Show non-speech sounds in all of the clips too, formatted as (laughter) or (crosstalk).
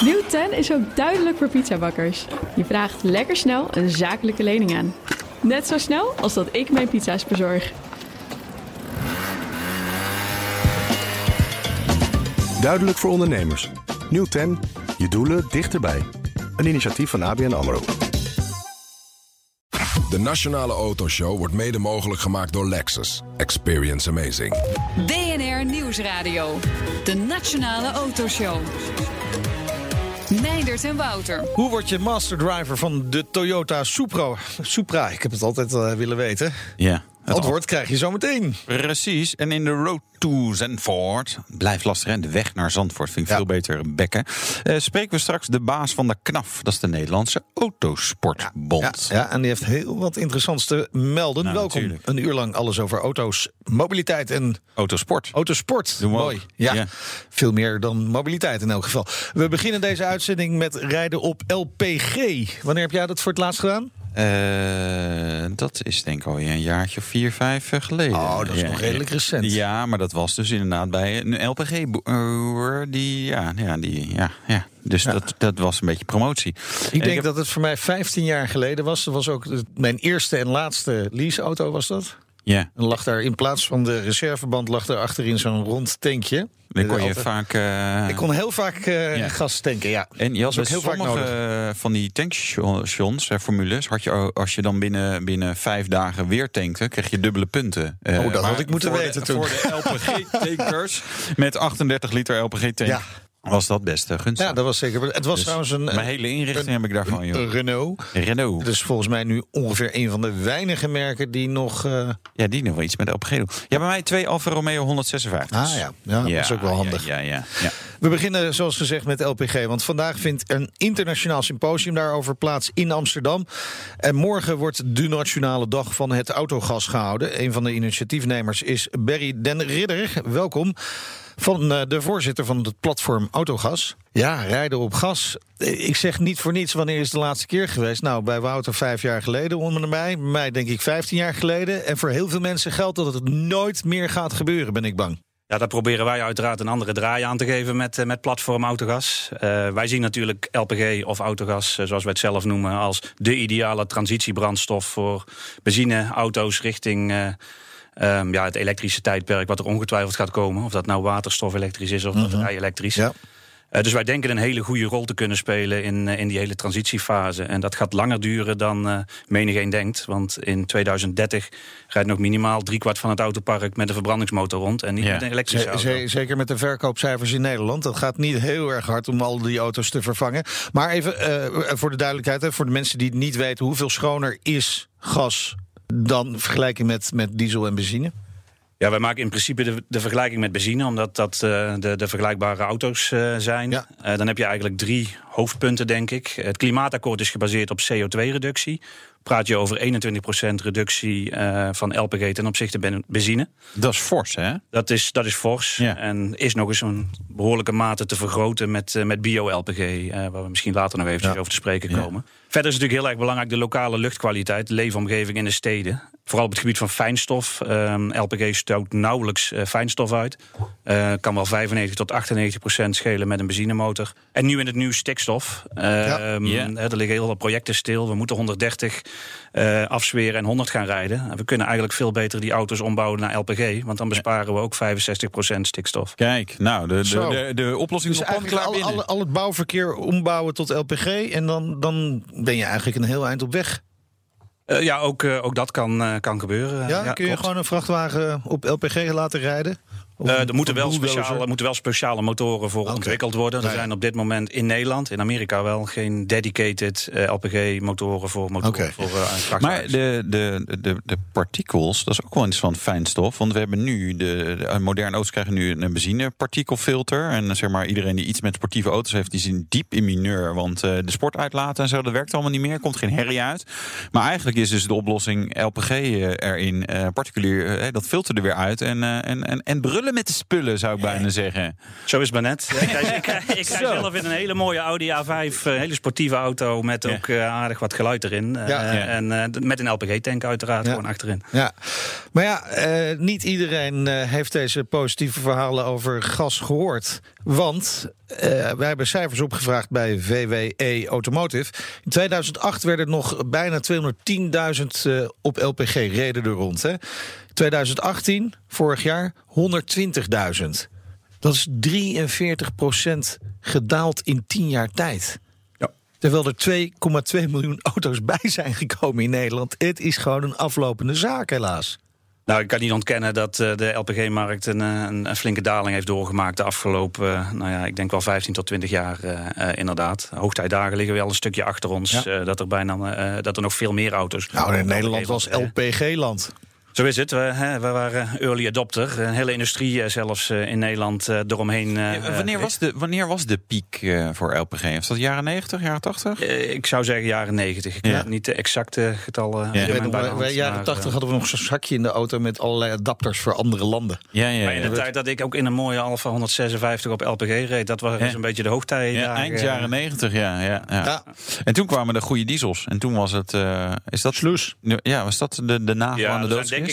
Nieuw 10 is ook duidelijk voor pizzabakkers. Je vraagt lekker snel een zakelijke lening aan. Net zo snel als dat ik mijn pizza's bezorg. Duidelijk voor ondernemers. Nieuw 10. Je doelen dichterbij. Een initiatief van ABN AMRO. De Nationale Autoshow wordt mede mogelijk gemaakt door Lexus. Experience amazing. BNR Nieuwsradio. De Nationale Autoshow. Meindert en Wouter. Hoe word je master driver van de Toyota Supra? Supra, ik heb het altijd uh, willen weten. Ja. Het antwoord krijg je zo meteen. Precies. En in de road to Zandvoort. Blijft lastig, hè? De weg naar Zandvoort vind ik Ja. veel beter bekken. Eh, spreken we straks de baas van de KNAF. Dat is de Nederlandse Autosportbond. Ja, ja, en die heeft heel wat interessants te melden. Nou, Welkom. natuurlijk. Een uur lang alles over auto's, mobiliteit en Autosport. autosport. Doen we Mooi. Ja. veel meer dan mobiliteit in elk geval. We beginnen deze uitzending met rijden op LPG. Wanneer heb jij dat voor het laatst gedaan? Eh, dat is denk ik alweer een jaartje of vier, vijf eh, geleden. Oh, dat is nog redelijk recent. Ja, maar dat was dus inderdaad bij een LPG-boer. Die, ja, ja, die, ja, ja. Dus Dat, dat was een beetje promotie. Ik denk dat het voor mij 15 jaar geleden was. Dat was ook mijn eerste en laatste leaseauto was dat. Ja, En lag daar in plaats van de reserveband lag daar achterin zo'n rond tankje. Dan kon je Altijd- vaak... eh, Ik kon heel vaak eh, Ja. gas tanken, ja. En je had heel vaak sommige van die tankstations, eh, formules, had je als je dan binnen, binnen vijf dagen weer tankte, kreeg je dubbele punten. Oh, dat had ik moeten weten de, toen. Voor de LPG-tankers (laughs) met 38 liter LPG-tank Ja. Was dat best eh, gunstig. Ja, dat was zeker. Het was Dus trouwens een, Mijn hele inrichting heb ik daarvan, joh. Renault. Renault. Is volgens mij nu ongeveer een van de weinige merken die nog... eh, Ja, die nog wel iets met LPG doen. Ja, bij mij twee Alfa Romeo 156. Ah ja, ja, dat is ook wel handig. Ja, ja, ja. ja. We beginnen zoals gezegd met LPG, want vandaag vindt een internationaal symposium daarover plaats in Amsterdam. En morgen wordt de nationale dag van het autogas gehouden. Een van de initiatiefnemers is Berry Den Ridder. Welkom. Van eh, de voorzitter van het platform Autogas. Ja, rijden op gas. Eh, Ik zeg niet voor niets wanneer is de laatste keer geweest. Nou, bij Wouter vijf jaar geleden onder mij. Bij mij denk ik vijftien jaar geleden. En voor heel veel mensen geldt dat het nooit meer gaat gebeuren, ben ik bang. Ja, daar proberen wij uiteraard een andere draai aan te geven met, eh, met platform autogas. Wij zien natuurlijk LPG of autogas, zoals wij het zelf noemen, als de ideale transitiebrandstof voor benzineauto's richting ehm, ja, het elektrische tijdperk, wat er ongetwijfeld gaat komen. Of dat nou waterstof elektrisch is of batterij elektrisch. Ja. Eh, dus wij denken een hele goede rol te kunnen spelen in, eh, in die hele transitiefase. En dat gaat langer duren dan eh menigeen denkt. Want in 2030 rijdt nog minimaal driekwart van het autopark met een verbrandingsmotor rond. En niet Ja. met een elektrische Ze- auto. ze- zeker met de verkoopcijfers in Nederland. Dat gaat niet heel erg hard om al die auto's te vervangen. Maar even eh, voor de duidelijkheid, hè, voor de mensen die het niet weten, hoeveel schoner is gas dan vergelijking met, met diesel en benzine? Ja, wij maken in principe de, de vergelijking met benzine, omdat dat eh, de, de vergelijkbare auto's eh, zijn. Ja. Eh, dan heb je eigenlijk drie hoofdpunten, denk ik. Het klimaatakkoord is gebaseerd op CO2-reductie. Praat je over 21% reductie eh, van LPG ten opzichte van benzine. Dat is fors, hè? Dat is, dat is fors Ja. en is nog eens een behoorlijke mate te vergroten met, eh, met bio-LPG, eh, waar we misschien later nog even Ja. over te spreken Ja. komen. Verder is natuurlijk heel erg belangrijk de lokale luchtkwaliteit, de leefomgeving in de steden. Vooral op het gebied van fijnstof. LPG stoot nauwelijks fijnstof uit. Kan wel 95 tot 98 procent schelen met een benzinemotor. En nu in het nieuw stikstof. Ehm, Er liggen heel veel projecten stil. We moeten 130 eh, afzweren en 100 gaan rijden. En we kunnen eigenlijk veel beter die auto's ombouwen naar LPG. Want dan besparen we ook 65 procent stikstof. Kijk, nou, de, de, de, de oplossing Dus is eigenlijk klaar al, al, al het bouwverkeer ombouwen tot LPG en dan, dan ben je eigenlijk een heel eind op weg. Eh, ja, ook, eh, ook dat kan, eh, kan gebeuren. Ja, kun je klopt. gewoon een vrachtwagen op LPG laten rijden? Of Eh, er moeten wel, speciale, moeten wel speciale motoren voor ontwikkeld worden. Er Ja, zijn op dit moment in Nederland, in Amerika wel, geen dedicated eh, LPG-motoren voor motoren voor eh. Maar de, de, de, de partikels, dat is ook wel interessant fijnstof. Want we hebben nu, de, de moderne auto's krijgen nu een benzinepartikelfilter. En zeg maar, iedereen die iets met sportieve auto's heeft, die zit diep in mineur. Want eh, de sport uitlaten en zo, dat werkt allemaal niet meer. Komt geen herrie uit. Maar eigenlijk is dus de oplossing LPG erin. eh, particulier, dat filter er weer uit. En, eh, en, en, en brullen met de spullen, zou ik bijna zeggen. Zo is het maar net. (laughs) ik rij, ik ik rij zelf in een hele mooie Audi A5, een hele sportieve auto met Ja. ook eh, aardig wat geluid erin. Eh. En eh, met een LPG-tank uiteraard Ja. gewoon achterin. Ja, maar ja, eh, niet iedereen eh, heeft deze positieve verhalen over gas gehoord. Want Eh, wij hebben cijfers opgevraagd bij VWE Automotive. In 2008 werden er nog bijna 210.000 uh, op LPG reden er rond. Hè? 2018, vorig jaar, 120.000. Dat is 43% gedaald in 10 jaar tijd. Ja. Terwijl er 2,2 miljoen auto's bij zijn gekomen in Nederland. Het is gewoon een aflopende zaak, helaas. Nou, ik kan niet ontkennen dat uh, de LPG-markt een, een, een, flinke daling heeft doorgemaakt de afgelopen, uh, nou ja, ik denk wel 15 tot 20 jaar uh, inderdaad. Hoogtijdagen liggen wel een stukje achter ons. Ja. dat er bijna dat er nog veel meer auto's. Nou, in Nederland was LPG-land. Zo is het. We, hè, we, waren early adopter. Een hele industrie eh, zelfs eh, in Nederland uh, eromheen. Ja, wanneer, was de, wanneer was de piek voor LPG? Was dat jaren 90, jaren 80? ik zou zeggen jaren 90. Ik ja. heb niet de exacte getallen. Ja. Weet, bij jaren 80 hadden we nog zo'n zakje in de auto met allerlei adapters voor andere landen. Ja, ja, maar in de tijd dat ik ook in een mooie Alfa 156 op LPG reed, dat was een beetje de hoogtijd. Ja, eind jaren 90, ja, ja, ja, En toen kwamen de goede diesels. En toen was het. is dat Sloes? Ja, was dat de, de naam van de?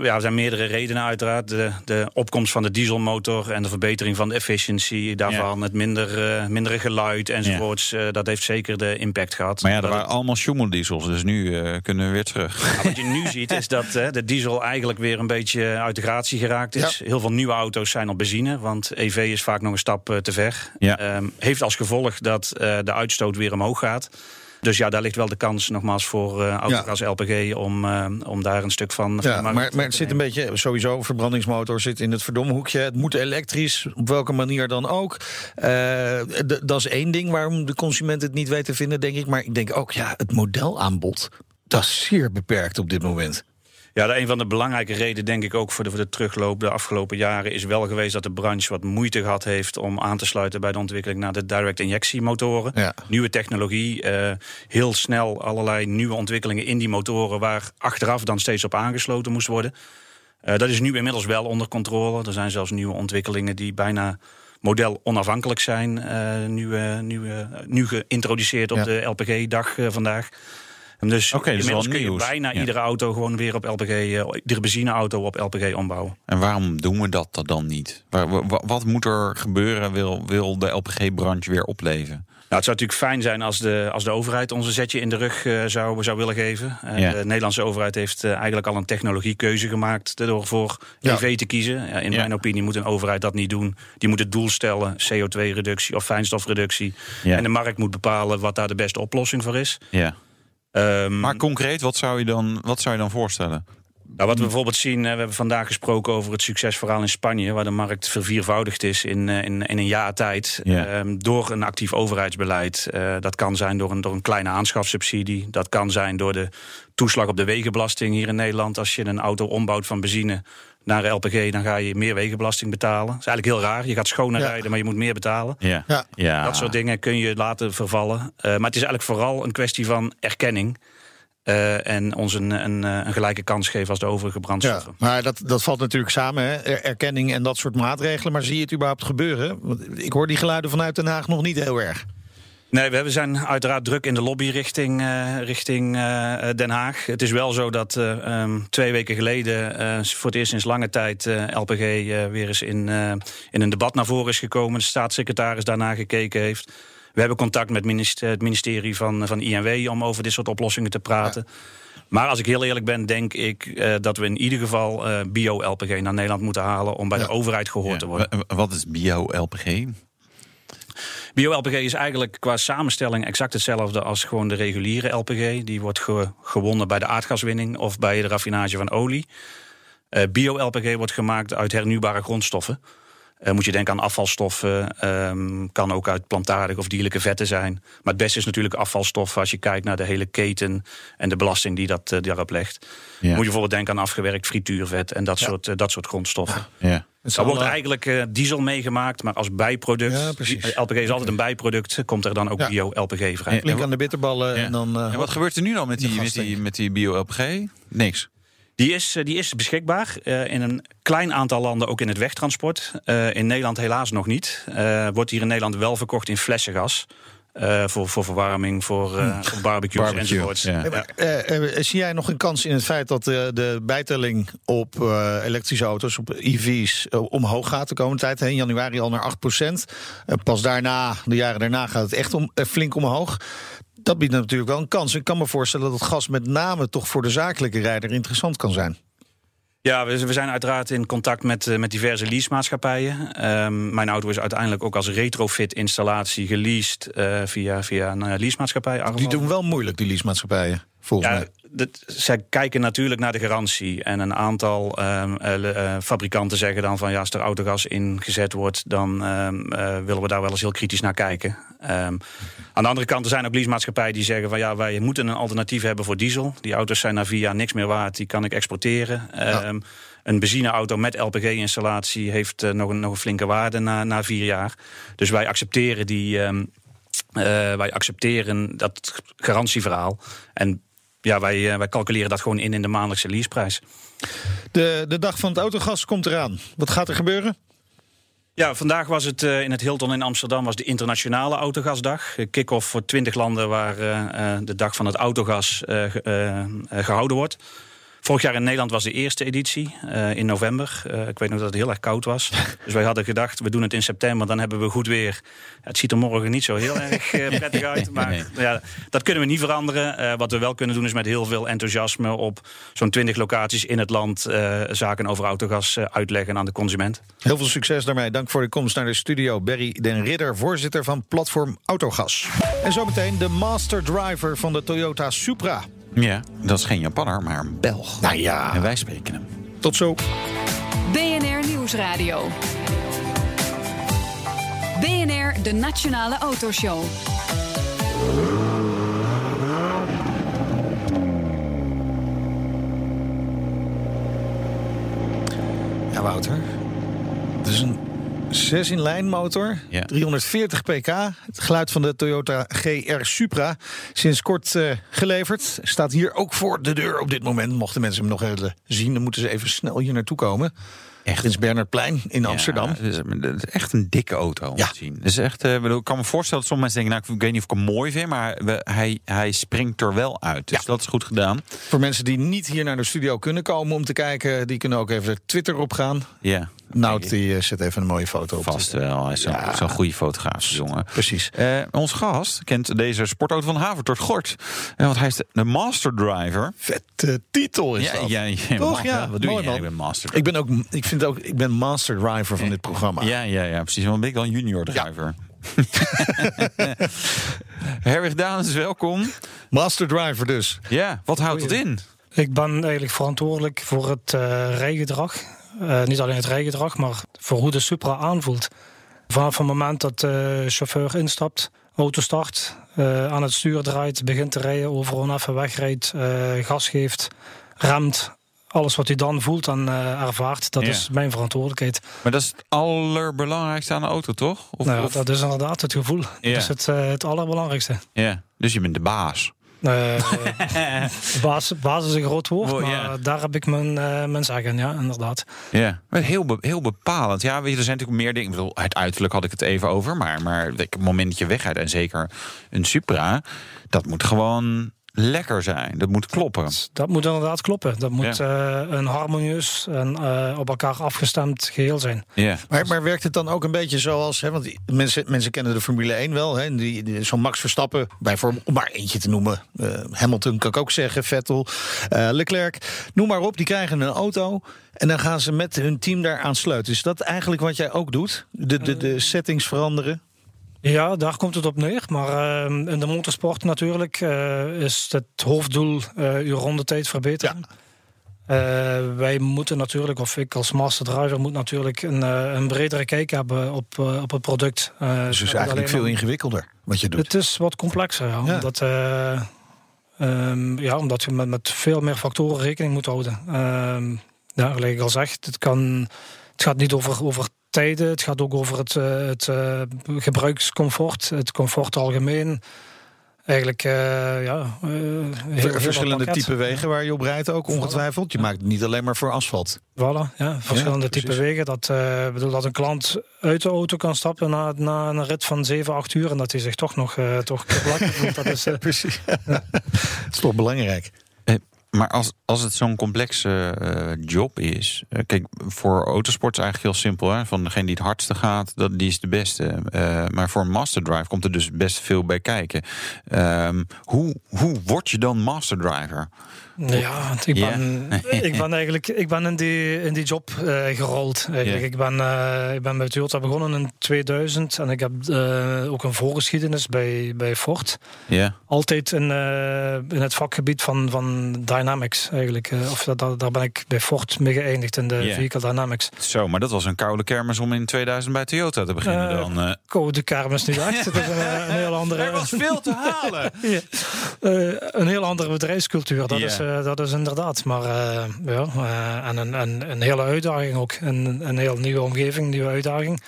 Ja, er zijn meerdere redenen uiteraard. De, de opkomst van de dieselmotor en de verbetering van de efficiëncy daarvan. Ja. Het minder, uh, mindere geluid enzovoorts. Ja. Uh, dat heeft zeker de impact gehad. Maar ja, er waren het... allemaal diesels, dus nu uh, kunnen we weer terug. Ja, wat je nu ziet is dat de diesel eigenlijk weer een beetje uit de gratie geraakt is. Heel veel nieuwe auto's zijn op benzine, want EV is vaak nog een stap te ver. Um, heeft als gevolg dat de uitstoot weer omhoog gaat. Dus ja, daar ligt wel de kans nogmaals voor uh, autogas ja. LPG om, uh, om daar een stuk van. Ja, maar, maar het zit een beetje sowieso, verbrandingsmotor zit in het verdomme hoekje. Het moet elektrisch, op welke manier dan ook. Uh, dat is één ding waarom de consument het niet weet te vinden, denk ik. Maar ik denk ook, ja, het modelaanbod, dat is zeer beperkt op dit moment. Ja, een van de belangrijke redenen, denk ik ook voor de, voor de terugloop de afgelopen jaren, is wel geweest dat de branche wat moeite gehad heeft om aan te sluiten bij de ontwikkeling naar de direct injectiemotoren. Ja. Nieuwe technologie, uh, heel snel allerlei nieuwe ontwikkelingen in die motoren waar achteraf dan steeds op aangesloten moest worden. Uh, dat is nu inmiddels wel onder controle. Er zijn zelfs nieuwe ontwikkelingen die bijna model onafhankelijk zijn, uh, nu, nu, nu geïntroduceerd op de LPG-dag vandaag. En dus okay, inmiddels kun je bijna ja. iedere auto gewoon weer op LPG, uh, iedere benzineauto op LPG ombouwen. En waarom doen we dat dan niet? Wat moet er gebeuren? Wil, wil de LPG-branche weer opleven? Nou, het zou natuurlijk fijn zijn als de, als de overheid ons een zetje in de rug uh, zou, zou willen geven. Uh, ja. De Nederlandse overheid heeft uh, eigenlijk al een technologiekeuze gemaakt door voor ja. EV te kiezen. Ja, in mijn opinie moet een overheid dat niet doen. Die moet het doel stellen, CO2-reductie of fijnstofreductie. En de markt moet bepalen wat daar de beste oplossing voor is. Ja. Um, maar concreet, wat zou je dan, wat zou je dan voorstellen? Nou, wat we bijvoorbeeld zien, we hebben vandaag gesproken over het succesverhaal in Spanje, waar de markt verviervoudigd is in, in, in een jaar tijd. Um, door een actief overheidsbeleid. Uh, dat kan zijn door een, door een kleine aanschafsubsidie. Dat kan zijn door de toeslag op de wegenbelasting hier in Nederland. Als je een auto ombouwt van benzine naar LPG, dan ga je meer wegenbelasting betalen. Dat is eigenlijk heel raar. Je gaat schoner ja. rijden, maar je moet meer betalen. Ja. Ja. Dat soort dingen kun je laten vervallen. Uh, maar het is eigenlijk vooral een kwestie van erkenning. Uh, en ons een, een, een, gelijke kans geven als de overige brandstoffen. Ja, maar dat, dat valt natuurlijk samen, hè? erkenning en dat soort maatregelen. Maar zie je het überhaupt gebeuren? Want ik hoor die geluiden vanuit Den Haag nog niet heel erg. Nee, we zijn uiteraard druk in de lobby richting, uh, richting uh, Den Haag. Het is wel zo dat uh, um, twee weken geleden voor het eerst sinds lange tijd LPG weer eens in, in een debat naar voren is gekomen. De staatssecretaris daarna gekeken heeft. We hebben contact met minister, het ministerie van, van INW om over dit soort oplossingen te praten. Ja. Maar als ik heel eerlijk ben, denk ik uh, dat we in ieder geval uh, bio-LPG naar Nederland moeten halen om bij ja. de overheid gehoord ja. te worden. Wat is bio-LPG? Bio-LPG is eigenlijk qua samenstelling exact hetzelfde als gewoon de reguliere LPG. Die wordt ge gewonnen bij de aardgaswinning of bij de raffinage van olie. Uh, Bio-LPG wordt gemaakt uit hernieuwbare grondstoffen. Uh, moet je denken aan afvalstoffen, um, kan ook uit plantaardige of dierlijke vetten zijn. Maar het beste is natuurlijk afvalstoffen als je kijkt naar de hele keten en de belasting die dat uh, daarop legt. Ja. Moet je bijvoorbeeld denken aan afgewerkt frituurvet en dat, ja. soort, uh, dat soort grondstoffen. Ja. Er wordt eigenlijk diesel meegemaakt, maar als bijproduct. Ja, LPG is altijd een bijproduct, komt er dan ook bio-LPG vrij. Link aan de bitterballen en dan... en wat gebeurt er nu dan met die, met die, met die bio-LPG? Niks. Die is, die is beschikbaar uh, in een klein aantal landen, ook in het wegtransport. Uh, in Nederland helaas nog niet. Uh, wordt hier in Nederland wel verkocht in flessengas. Eh, voor, voor verwarming, voor, eh, voor barbecues Barbecue, enzovoorts. ja. Eh, maar, zie jij nog een kans in het feit dat eh, de bijtelling op eh, elektrische auto's, op EV's, omhoog gaat de komende tijd? In januari al naar 8% Pas daarna, de jaren daarna, gaat het echt om, flink omhoog. Dat biedt natuurlijk wel een kans. Ik kan me voorstellen dat gas met name toch voor de zakelijke rijder interessant kan zijn. Ja, we, we zijn uiteraard in contact met, eh, met diverse leasemaatschappijen. Ehm, mijn auto is uiteindelijk ook als retrofit-installatie geleased eh, via, via een eh, leasemaatschappij. Die doen wel moeilijk, die leasemaatschappijen, volgens Ja, mij. dat, zij kijken natuurlijk naar de garantie. En een aantal ehm, eh, eh, fabrikanten zeggen dan van ja, als er autogas ingezet wordt, dan ehm, eh, willen we daar wel eens heel kritisch naar kijken. Ehm, aan de andere kant er zijn ook leasemaatschappijen die zeggen van ja, wij moeten een alternatief hebben voor diesel. Die auto's zijn na vier jaar niks meer waard, die kan ik exporteren. Een benzineauto met LPG-installatie heeft nog, een, nog een flinke waarde na, na vier jaar. Dus wij accepteren die. wij accepteren dat garantieverhaal. En ja, wij, eh, wij calculeren dat gewoon in in de maandelijkse leaseprijs. De, de dag van het autogas komt eraan. Wat gaat er gebeuren? Ja, vandaag was het eh, in het Hilton in Amsterdam was de internationale autogasdag. Kick-off voor 20 landen waar eh, de dag van het autogas eh, ge- eh, eh, gehouden wordt. Vorig jaar in Nederland was de eerste editie eh, in november. Eh, ik weet nog dat het heel erg koud was. (laughs) Dus wij hadden gedacht, we doen het in september, dan hebben we goed weer. Het ziet er morgen niet zo heel (laughs) erg eh, prettig uit. Maar Nee. ja, dat kunnen we niet veranderen. Eh, wat we wel kunnen doen is met heel veel enthousiasme op zo'n 20 locaties in het land eh, zaken over autogas eh, uitleggen aan de consument. Heel veel succes daarmee. Dank voor de komst naar de studio. Berry den Ridder, voorzitter van Platform Autogas. En zometeen de master driver van de Toyota Supra. Ja, dat is geen Japanner, maar een Belg. Nou ja. En wij spreken hem. Tot zo. BNR Nieuwsradio. BNR, de Nationale Autoshow. Ja, Wouter. Het is een 6-in-lijn motor, Ja. 340 pk. Het geluid van de Toyota GR Supra. Sinds kort eh, geleverd. Staat hier ook voor de deur op dit moment. Mochten mensen hem nog willen zien, dan moeten ze even snel hier naartoe komen. Echt. Prins Bernhardplein in Amsterdam. Ja, het, is, echt een dikke auto om Ja. te zien. Is echt, eh, bedoel, ik kan me voorstellen dat sommige mensen denken... nou, ik weet niet of ik hem mooi vind, maar we, hij, hij springt er wel uit. Dus Ja. dat is goed gedaan. Voor mensen die niet hier naar de studio kunnen komen om te kijken, die kunnen ook even Twitter opgaan. Ja, Nout die eh, zet even een mooie foto op. vast wel. Hij is zo'n Ja. zo'n goede fotograaf, jongen. Precies. Eh, ons gast kent deze sportauto van Havertort Gort. Eh, want hij is de, de master driver. Vette titel is dat. ja, ja, Toch? Ja, Wat doe mooi, je? man. Ik ben master Ik ben ook, ik vind ook, ik ben master driver van dit programma. Ja, ja, ja, precies. Want ben ik dan junior driver. (laughs) Herwig Daans, welkom. Master driver dus. Ja, wat houdt het in? Ik ben eigenlijk verantwoordelijk voor het eh, rijgedrag. Eh, niet alleen het rijgedrag, maar voor hoe de Supra aanvoelt. Vanaf het moment dat de chauffeur instapt, auto start, eh, aan het stuur draait, begint te rijden, overal even wegrijdt, eh, gas geeft, remt. Alles wat hij dan voelt en ervaart, dat Ja. is mijn verantwoordelijkheid. Maar dat is het allerbelangrijkste aan de auto, toch? Of, nou, of- dat is inderdaad het gevoel. Ja. Dat is het, het allerbelangrijkste. ja. Dus je bent de baas. Eh, (laughs) baas, baas is een groot woord, Oh, maar daar heb ik mijn, eh mijn zeggen, ja, inderdaad. Ja, heel, be- heel bepalend. Ja, weet je, er zijn natuurlijk meer dingen. Ik bedoel, het uiterlijk had ik het even over. Maar, maar het moment dat je weggaat en zeker een Supra... dat moet gewoon lekker zijn. Dat moet kloppen. Dat moet inderdaad kloppen. Dat moet eh, een harmonieus en eh, op elkaar afgestemd geheel zijn. Ja. Maar, maar werkt het dan ook een beetje zoals, hè, want die mensen, mensen kennen de Formule 1 wel, hè, en die, die, zo'n Max Verstappen, bijvoorbeeld, om maar eentje te noemen, eh, Hamilton kan ik ook zeggen, Vettel, eh, Leclerc, noem maar op, die krijgen een auto en dan gaan ze met hun team daar aan sleutelen. Is dat eigenlijk wat jij ook doet? De, de, de settings veranderen? Ja, daar komt het op neer. Maar eh, in de motorsport natuurlijk eh, is het hoofddoel eh uw rondetijd verbeteren. Eh, wij moeten natuurlijk, of ik als master driver moet natuurlijk een, een bredere kijk hebben op, op het product. Dus het is eigenlijk veel ingewikkelder wat je doet. Het is wat complexer, ja. Ja. Omdat, eh, ehm, ja, omdat je met, met veel meer factoren rekening moet houden. Ehm ja, gelijk ik al zeg, het, kan, het gaat niet over, over tijden. Het gaat ook over het, eh, het eh, gebruikscomfort, het comfort algemeen. eigenlijk uh, ja, uh, verschillende type wegen waar je op rijdt ook ongetwijfeld. Je maakt het niet alleen maar voor asfalt. Voilà, ja, verschillende ja, type wegen. Dat uh, bedoel dat een klant uit de auto kan stappen na, na een rit van 7, 8 uur en dat hij zich toch nog toch voelt. (laughs) Dat is, precies. dat (laughs) is toch belangrijk. Maar als, als het zo'n complexe uh, job is. Uh, kijk, voor autosport is eigenlijk heel simpel. Hè? Van degene die het hardste gaat, dat, die is de beste. Uh, maar voor een Master Drive komt er dus best veel bij kijken. Um, hoe, hoe word je dan Master Ja, ik ben, ik ben eigenlijk ik ben in, die, in die job uh, gerold. Eigenlijk. Ik, ben, uh, ik ben bij Toyota begonnen in 2000 en ik heb uh, ook een voorgeschiedenis bij, bij Ford. Ja. Altijd in, in het vakgebied van, van Dynamics eigenlijk. of dat, daar ben ik bij Ford mee geëindigd in de Vehicle Dynamics. Zo, maar dat was een koude kermis om in 2000 bij Toyota te beginnen dan. Koude kermis niet echt. Het is een, een heel (laughs) andere... Er was veel te halen. (laughs) een heel andere bedrijfscultuur. Dat is uh, dat is inderdaad. Maar uh, ja, uh, en een, een, een, hele uitdaging ook. Een, een heel nieuwe omgeving, nieuwe uitdaging.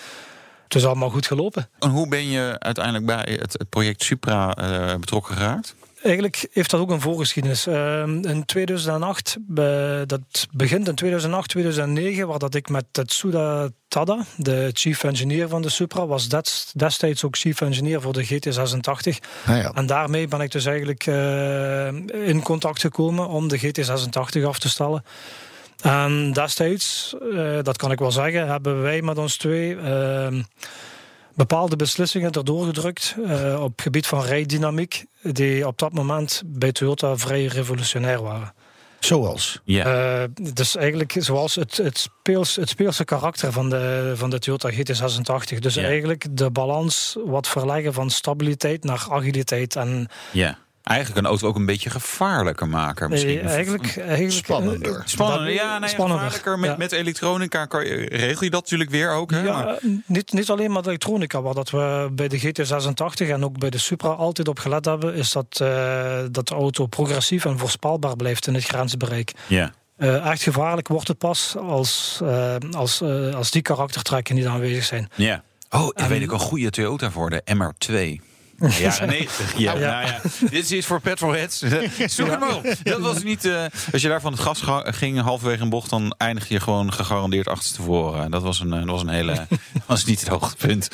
Het is allemaal goed gelopen. En hoe ben je uiteindelijk bij het project Supra betrokken geraakt? Eigenlijk heeft dat ook een voorgeschiedenis. Uh, in 2008, dat begint in 2008, 2009, waar dat ik met Tetsuda Tada, de chief engineer van de Supra, was destijds ook chief engineer voor de GT86. Ah ja. En daarmee ben ik dus eigenlijk uh, in contact gekomen om de GT86 af te stellen. En destijds, uh, dat kan ik wel zeggen, hebben wij met ons twee bepaalde beslissingen erdoor gedrukt uh, op gebied van rijdynamiek, die op dat moment bij Toyota vrij revolutionair waren. Zoals? Ja. Uh, dus eigenlijk zoals het, het, speels, het speelse karakter van de, van de Toyota GT86. Dus eigenlijk de balans wat verleggen van stabiliteit naar agiliteit. En ja eigenlijk een auto ook een beetje gevaarlijker maken. Misschien. Nee, eigenlijk, eigenlijk spannender. Spannender, ja, nee, gevaarlijker. Met, met elektronica kan je, regel je dat natuurlijk weer ook. Hè? Ja, niet, niet alleen met elektronica. Wat dat we bij de GT86 en ook bij de Supra altijd op gelet hebben... is dat, uh, dat de auto progressief en voorspelbaar blijft in het grensbereik. Ja. Uh, echt gevaarlijk wordt het pas als, uh, als, als die karaktertrekken niet aanwezig zijn. Ja. Oh, daar weet ik een goede Toyota voor, de MR2. Ja, (laughs) 90. Ja, Nou ja. Dit is voor petrolheads. (laughs) Zoek maar op. Dat was niet. Uh, als je daar van het gas ging, halverwege een bocht, dan eindig je gewoon gegarandeerd achterstevoren. Dat was een, dat was een hele. (laughs) was niet het hoogtepunt.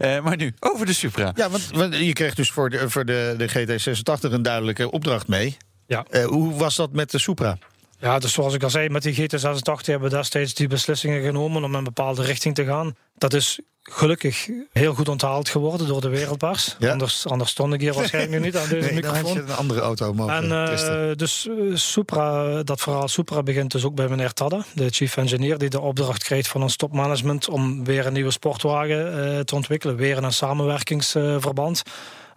Uh, maar nu, over de Supra. Ja, want, want je kreeg dus voor de, voor de, de GT86 een duidelijke opdracht mee. Ja. Uh, hoe was dat met de Supra? Ja, dus zoals ik al zei, met die GT86 hebben we destijds die beslissingen genomen om in een bepaalde richting te gaan. Dat is gelukkig heel goed onthaald geworden door de wereldpers. Ja. Anders, anders stond ik hier waarschijnlijk nu niet aan deze (laughs) nee, microfoon. Dan je een andere auto mogen en, uh, Dus uh, Supra, dat verhaal Supra begint dus ook bij meneer Tadda, de chief engineer, die de opdracht krijgt van ons topmanagement om weer een nieuwe sportwagen uh, te ontwikkelen. Weer een samenwerkingsverband.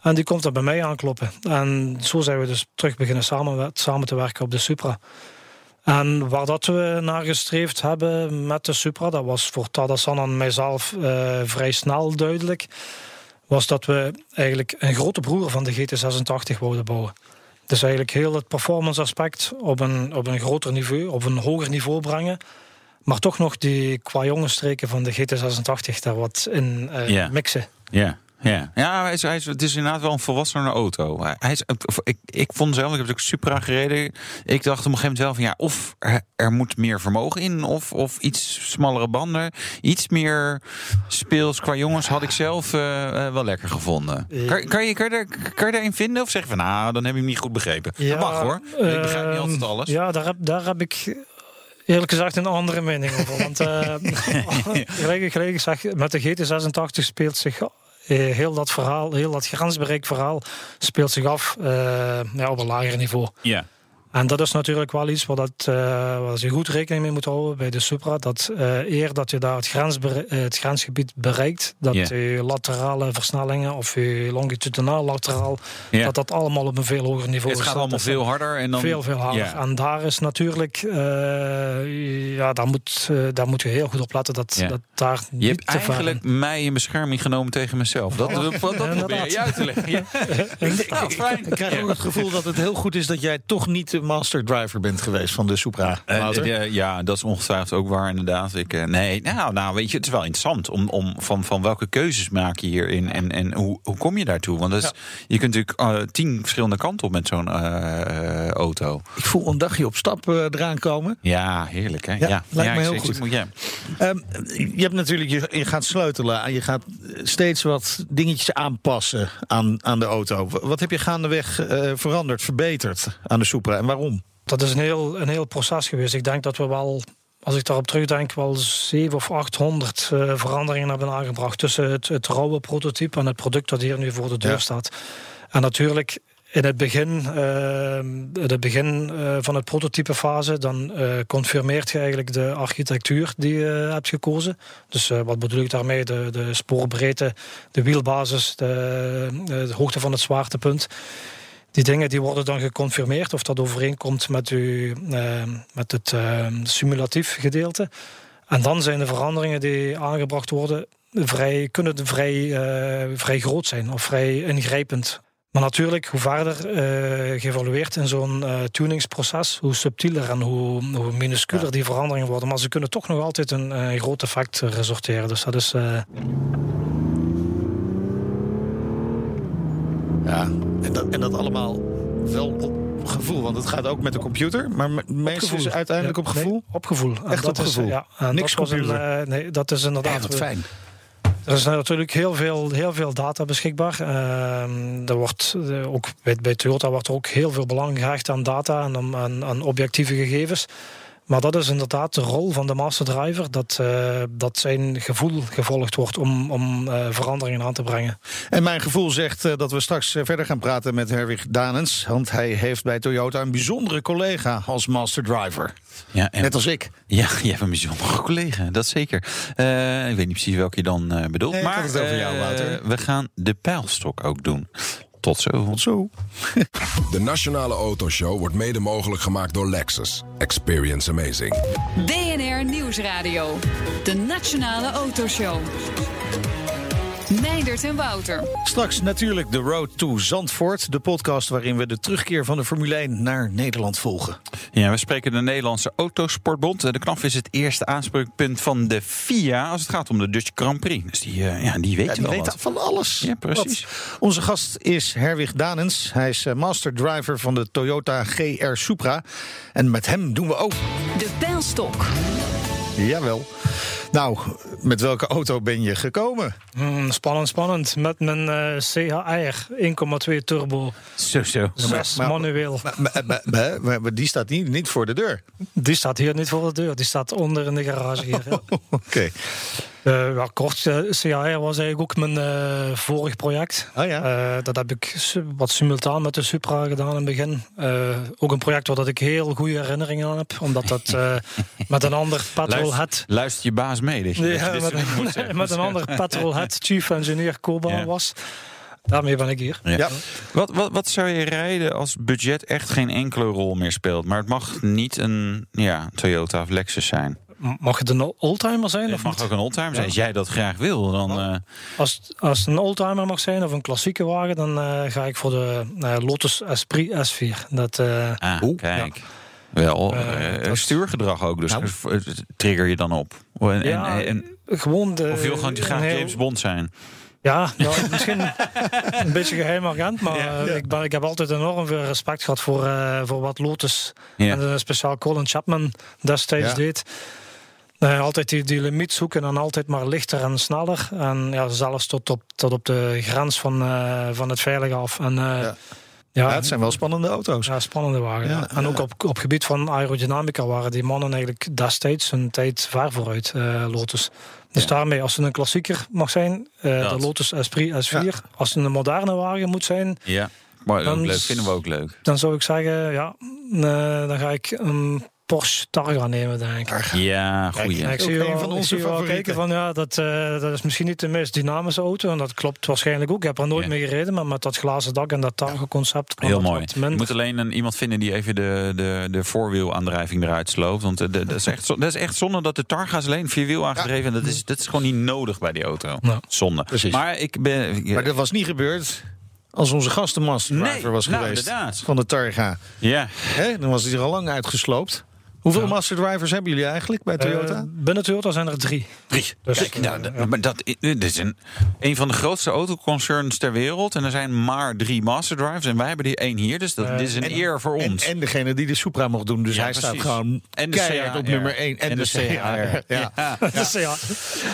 En die komt er bij mij aankloppen. En zo zijn we dus terug beginnen samen, samen te werken op de Supra. En waar dat we naar gestreefd hebben met de Supra, dat was voor Tadasan en mijzelf uh, vrij snel duidelijk, was dat we eigenlijk een grote broer van de GT86 wouden bouwen. Dus eigenlijk heel het performance aspect op een, op een groter niveau, op een hoger niveau brengen. Maar toch nog die qua jonge streken van de GT86 daar wat in uh, yeah. mixen. Ja. Ja, ja hij is, hij is, het is inderdaad wel een volwassene auto. Hij is, ik, ik vond zelf, ik heb het ook super gereden. Ik dacht op een gegeven moment zelf van ja, of er, er, moet meer vermogen in, of, of iets smallere banden. Iets meer speels qua jongens had ik zelf uh, uh, wel lekker gevonden. Kan, kan, je, kan, je daar, kan je daarin vinden? Of zeggen van nou, dan heb ik hem niet goed begrepen. Ja, dat mag hoor. ik begrijp niet altijd alles. Ja, daar heb, daar heb ik eerlijk gezegd een andere mening over. Want uh, (laughs) (laughs) gelijk, met de GT86 speelt zich eh, heel dat verhaal, heel dat grensbereik verhaal speelt zich af uh, ja, op een lager niveau. Ja. En dat is natuurlijk wel iets waar, dat, uh, waar je goed rekening mee moet houden bij de Supra. Dat uh, eer dat je daar het, het grensgebied bereikt, dat yeah. je laterale versnellingen of je longitudinaal lateraal, yeah. dat dat allemaal op een veel hoger niveau is. Het gaat allemaal veel harder. En dan... Veel, veel harder. Yeah. En daar is natuurlijk, uh, ja, daar moet, daar moet je heel goed op letten dat, dat daar je niet hebt eigenlijk mij in bescherming genomen tegen mezelf. Dat, dat, dat, dat probeer je uit te leggen. (laughs) ik, ik, ik, ik, krijg ook het gevoel dat het heel goed is dat jij toch niet master driver bent geweest van de Supra. Eh, eh, ja, dat is ongetwijfeld ook waar, inderdaad. Ik, eh, nee, nou, nou, weet je, het is wel interessant om, om van, van welke keuzes maak je hierin en, en hoe, hoe kom je daartoe? Want dat is, je kunt natuurlijk eh, tien verschillende kanten op met zo'n auto. Ik voel een dagje op stap eraan komen. Ja, heerlijk, hè? Ja, lijkt me heel ik- goed. Moet, ja. Ehm, je hebt natuurlijk, je, je gaat sleutelen. en Je gaat steeds wat dingetjes aanpassen aan, aan de auto. Wat heb je gaandeweg veranderd, verbeterd aan de Supra en waarom? Dat is een heel, een heel proces geweest. Ik denk dat we wel, als ik daarop terugdenk, wel 700 of 800 eh, veranderingen hebben aangebracht. Tussen het, het rauwe prototype en het product dat hier nu voor de deur Ja. staat. En natuurlijk. In het begin, eh, in het begin eh, van het prototypefase, dan confirmeert je eigenlijk de architectuur die je hebt gekozen. Dus wat bedoel ik daarmee? De, de spoorbreedte, de wielbasis, de, de hoogte van het zwaartepunt. Die dingen die worden dan geconfirmeerd of dat overeenkomt met, uw, eh, met het eh, simulatief gedeelte. En dan zijn de veranderingen die aangebracht worden vrij, kunnen vrij, eh, vrij groot zijn of vrij ingrijpend. Maar natuurlijk, hoe verder eh geëvalueerd in zo'n eh, tuningsproces, hoe subtieler en hoe, hoe minusculer die veranderingen worden. Maar ze kunnen toch nog altijd een, groot effect resulteren. Dus dat is. eh, Ja, en dat, en dat allemaal wel op gevoel. Want het gaat ook met de computer. Maar me- meestal is uiteindelijk op gevoel. nee, op gevoel. En Echt dat op is, gevoel. Ja, Niks dat was een, computer. eh, nee, dat is inderdaad. Ja, wat fijn. Er is natuurlijk heel veel, heel veel data beschikbaar. Ehm, er wordt, eh, ook bij, bij Toyota wordt er ook heel veel belang gehecht aan data en aan, aan, aan objectieve gegevens. Maar dat is inderdaad de rol van de master driver, dat, eh, dat zijn gevoel gevolgd wordt om, om eh, veranderingen aan te brengen. En mijn gevoel zegt eh, dat we straks verder gaan praten met Herwig Danens. Want hij heeft bij Toyota een bijzondere collega als master driver. Ja, en, Net als ik. ja, (laughs) je hebt een bijzondere collega, dat zeker. Eh, ik weet niet precies welke je dan eh, bedoelt. Nee, maar het over jou, Wouter. we gaan de pijlstok ook doen. Tot zo. Tot zo. (laughs) De Nationale Autoshow wordt mede mogelijk gemaakt door Lexus. Experience amazing. BNR Nieuwsradio. De Nationale Autoshow. Meindert en Wouter. Straks natuurlijk de Road to Zandvoort. De podcast waarin we de terugkeer van de Formule 1 naar Nederland volgen. Ja, we spreken de Nederlandse Autosportbond. De KNAF is het eerste aanspreekpunt van de FIA als het gaat om de Dutch Grand Prix. Dus die, eh, ja, die weten Ja, die wel weet wat. van alles. Ja, precies. Wat? Onze gast is Herwig Danens. Hij is eh, master driver van de Toyota GR Supra. En met hem doen we ook. De pijlstok. Jawel. Nou, met welke auto ben je gekomen? Hmm, spannend, spannend. Met mijn eh, CHR 1,2 turbo, Zo, zo. 6 maar- manueel. Maar, maar- maar- maar- maar- maar die staat niet, niet voor de deur. Die staat hier niet voor de deur, die staat onder in de garage hier. (laughs) Oké. Ja, kort, eh, CAR was eigenlijk ook mijn eh, vorig project. Oh ja. Eh, dat heb ik wat simultaan met de Supra gedaan in het begin. Eh, ook een project waar dat ik heel goede herinneringen aan heb. Omdat dat eh, (laughs) met een ander petrolhead... Luister, luister je baas mee. Dat je, dat je Ja, dit met, moet zeggen. een, (laughs) met een ander (laughs) petrolhead chief engineer Koba Ja. was. Daarmee ben ik hier. Ja. Ja. Wat, wat, wat zou je rijden als budget echt geen enkele rol meer speelt? Maar het mag niet een ja, Toyota of Lexus zijn. Mag het een oldtimer zijn? Het Of mag niet? ook een oldtimer zijn. Als jij dat graag wil, dan... eh, Als, als het een oldtimer mag zijn of een klassieke wagen, dan eh, ga ik voor de eh, Lotus Esprit S4. Dat, eh, ah, kijk. Wel, Eh, eh, dat- stuurgedrag ook. Dus Nou. trigger je dan op. En, Ja, en, en, gewoon de, of wil gewoon graag heel- James Bond zijn. Ja, nou, misschien een beetje geheim agent, maar Ja, ja. Ik, ben, ik heb altijd enorm veel respect gehad voor, eh, voor wat Lotus Ja. en speciaal Colin Chapman destijds Ja. deed. Eh, altijd die, die limiet zoeken en altijd maar lichter en sneller. En ja, zelfs tot op, tot op de grens van, eh, van het veilige af. En, eh, Ja. ja, Ja, het zijn wel spannende auto's. ja, spannende wagen. Ja, ja. En ook op, op gebied van aerodynamica waren die mannen eigenlijk destijds een tijd ver vooruit, eh, Lotus. Dus Ja. daarmee, als het een klassieker mag zijn, eh, de Lotus Esprit S4. Ja. Als het een moderne wagen moet zijn, Ja, maar Dan leuk. Vinden we ook leuk. dan zou ik zeggen, ja, eh, dan ga ik een Porsche Targa nemen, denk ik. Ja, goeie. Ja, ik Ook zie een wel, van ik onze zie wel favorieten. kijken van ja, dat, eh, dat is misschien niet de meest dynamische auto. En dat klopt waarschijnlijk ook. Ik heb er nooit Ja. mee gereden, maar met dat glazen dak en dat Targa concept. kan Heel mooi. Je moet alleen een, iemand vinden die even de, de, de voorwielaandrijving eruit sloopt. Want eh, de- dat, is echt, dat is echt zonde dat de Targa is alleen vierwiel aangedreven. En dat is, dat is gewoon niet nodig bij die auto. Nou. Zonde. Precies. Maar ik ben... Maar dat was niet gebeurd als onze gast de masterdriver Nee, was nou, geweest inderdaad. van de Targa. Ja. Hè, dan was hij er al lang uitgesloopt. Hoeveel masterdrivers hebben jullie eigenlijk bij Toyota? Eh, binnen Toyota zijn er drie. Drie. Dus, Kijk, nou, eh, dat- ja. maar dat, dit is een, een van de grootste autoconcerns ter wereld. En er zijn maar drie Master Drives. En wij hebben die één hier. Dus dat, Eh, dit is een eer voor En, ons. en degene die de Supra mocht doen. Dus Ja, hij staat gewoon En de keihard op nummer 1. En, En de de CHR. Ja. Ja. Ja. (laughs)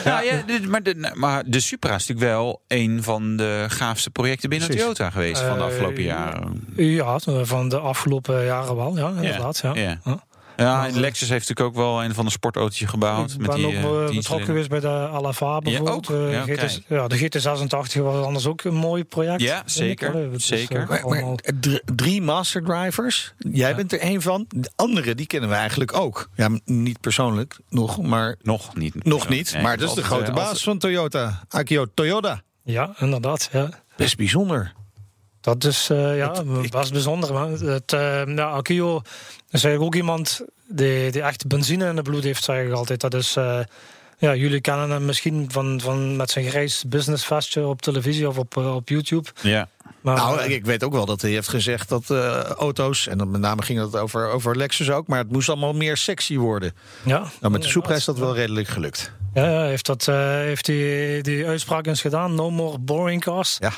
Ja, ja, dit- maar, de, maar de Supra is natuurlijk wel een van de gaafste projecten binnen Precies. Toyota geweest van de Eh, afgelopen jaren. Ja, van de afgelopen jaren wel, ja, inderdaad. Ja. Ja. En Lexus heeft natuurlijk ook wel een van de sportautootjes gebouwd. Ik met ben die, ook eh, eh, betrokken in. geweest bij de Alava bijvoorbeeld. ook? Eh, Ja, GT kijk. ja, de GT86 was anders ook een mooi project. Ja, zeker, zeker. eh, Maar, drie masterdrivers. Jij bent er één van. De andere, die kennen we eigenlijk ook. Ja, niet persoonlijk nog, maar Nog niet. nog niet. Nee, maar dat is de grote eh, baas altijd- van Toyota. Akio Toyota. Ja, inderdaad. Ja. Best bijzonder. Dat is eh, ja, Het- ik- best bijzonder. Man. Het, eh ja, Akio is eigenlijk ook iemand die, die echt benzine in de bloed heeft, zeg ik altijd. Dat is, eh, ja, jullie kennen hem misschien van, van met zijn grijs businessvestje op televisie of op, eh, op YouTube. Ja. Maar, nou, eh, ik weet ook wel dat hij heeft gezegd dat eh, auto's, en dan met name ging het over, over Lexus ook, maar het moest allemaal meer sexy worden. ja, Nou, met de Supra is dat wel redelijk gelukt. Ja, ja heeft, dat, eh, heeft die, die uitspraak eens gedaan. No more boring cars. Ja.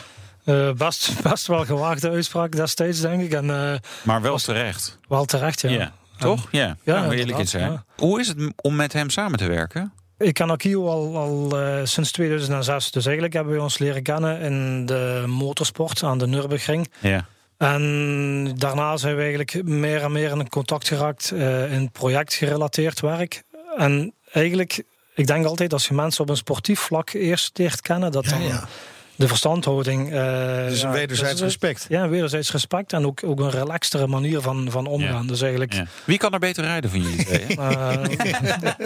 Eh, best, best wel gewaagde uitspraak destijds, denk ik. En eh, Maar wel terecht. wel terecht, ja. Toch? Ja. Ja, ja, eerlijk in zijn. ja. Hoe is het om met hem samen te werken? Ik ken Akio al, al eh, sinds 2006. Dus eigenlijk hebben we ons leren kennen in de motorsport aan de Nürburgring. Ja. En daarna zijn we eigenlijk meer en meer in contact geraakt eh, in projectgerelateerd werk. En eigenlijk, ik denk altijd als je mensen op een sportief vlak eerst leert kennen, dat dan ja. De verstandhouding. eh Dus een wederzijds respect. Ja, wederzijds respect en ook, ook een relaxtere manier van, van omgaan. Ja. Dus eigenlijk. Ja. Wie kan er beter rijden van jullie twee? hè? (laughs) eh, (laughs)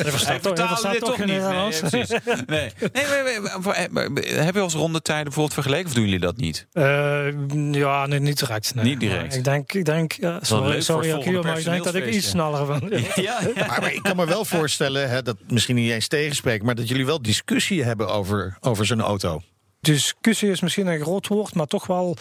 hij verstaat toch, hij verstaat toch Nederlands. Nee. Nee. Nee, maar- maar- maar- maar- maar- Hebben we als rondetijden bijvoorbeeld vergeleken of doen jullie dat niet? Eh, ja, nee, niet direct. Nee. Niet direct. Maar Ik denk, ik denk ja, sorry, sorry Akio, volgende maar ik denk dat ik iets sneller ben. (laughs) Ja, ja. Maar, maar ik kan me wel voorstellen, hè, dat misschien niet eens tegenspreekt, maar dat jullie wel discussie hebben over, over zijn auto. Discussie is misschien een groot woord, maar toch wel.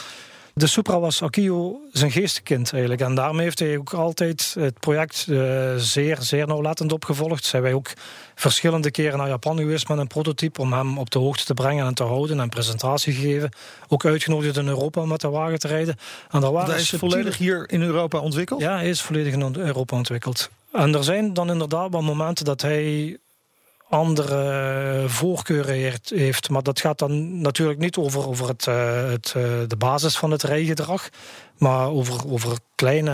De Supra was Akio zijn geestekind eigenlijk. En daarmee heeft hij ook altijd het project eh, zeer, zeer nauwlettend opgevolgd. Zijn wij ook verschillende keren naar Japan geweest met een prototype om hem op de hoogte te brengen en te houden en presentatie gegeven. Ook uitgenodigd in Europa om met de wagen te rijden. En daar waren is subtiele- volledig hier in Europa ontwikkeld? Ja, hij is volledig in Europa ontwikkeld. En er zijn dan inderdaad wel momenten dat hij andere voorkeuren heeft- heeft. Maar dat gaat dan natuurlijk niet over, over het, eh, het, eh, de basis van het rijgedrag. Maar over, over kleine,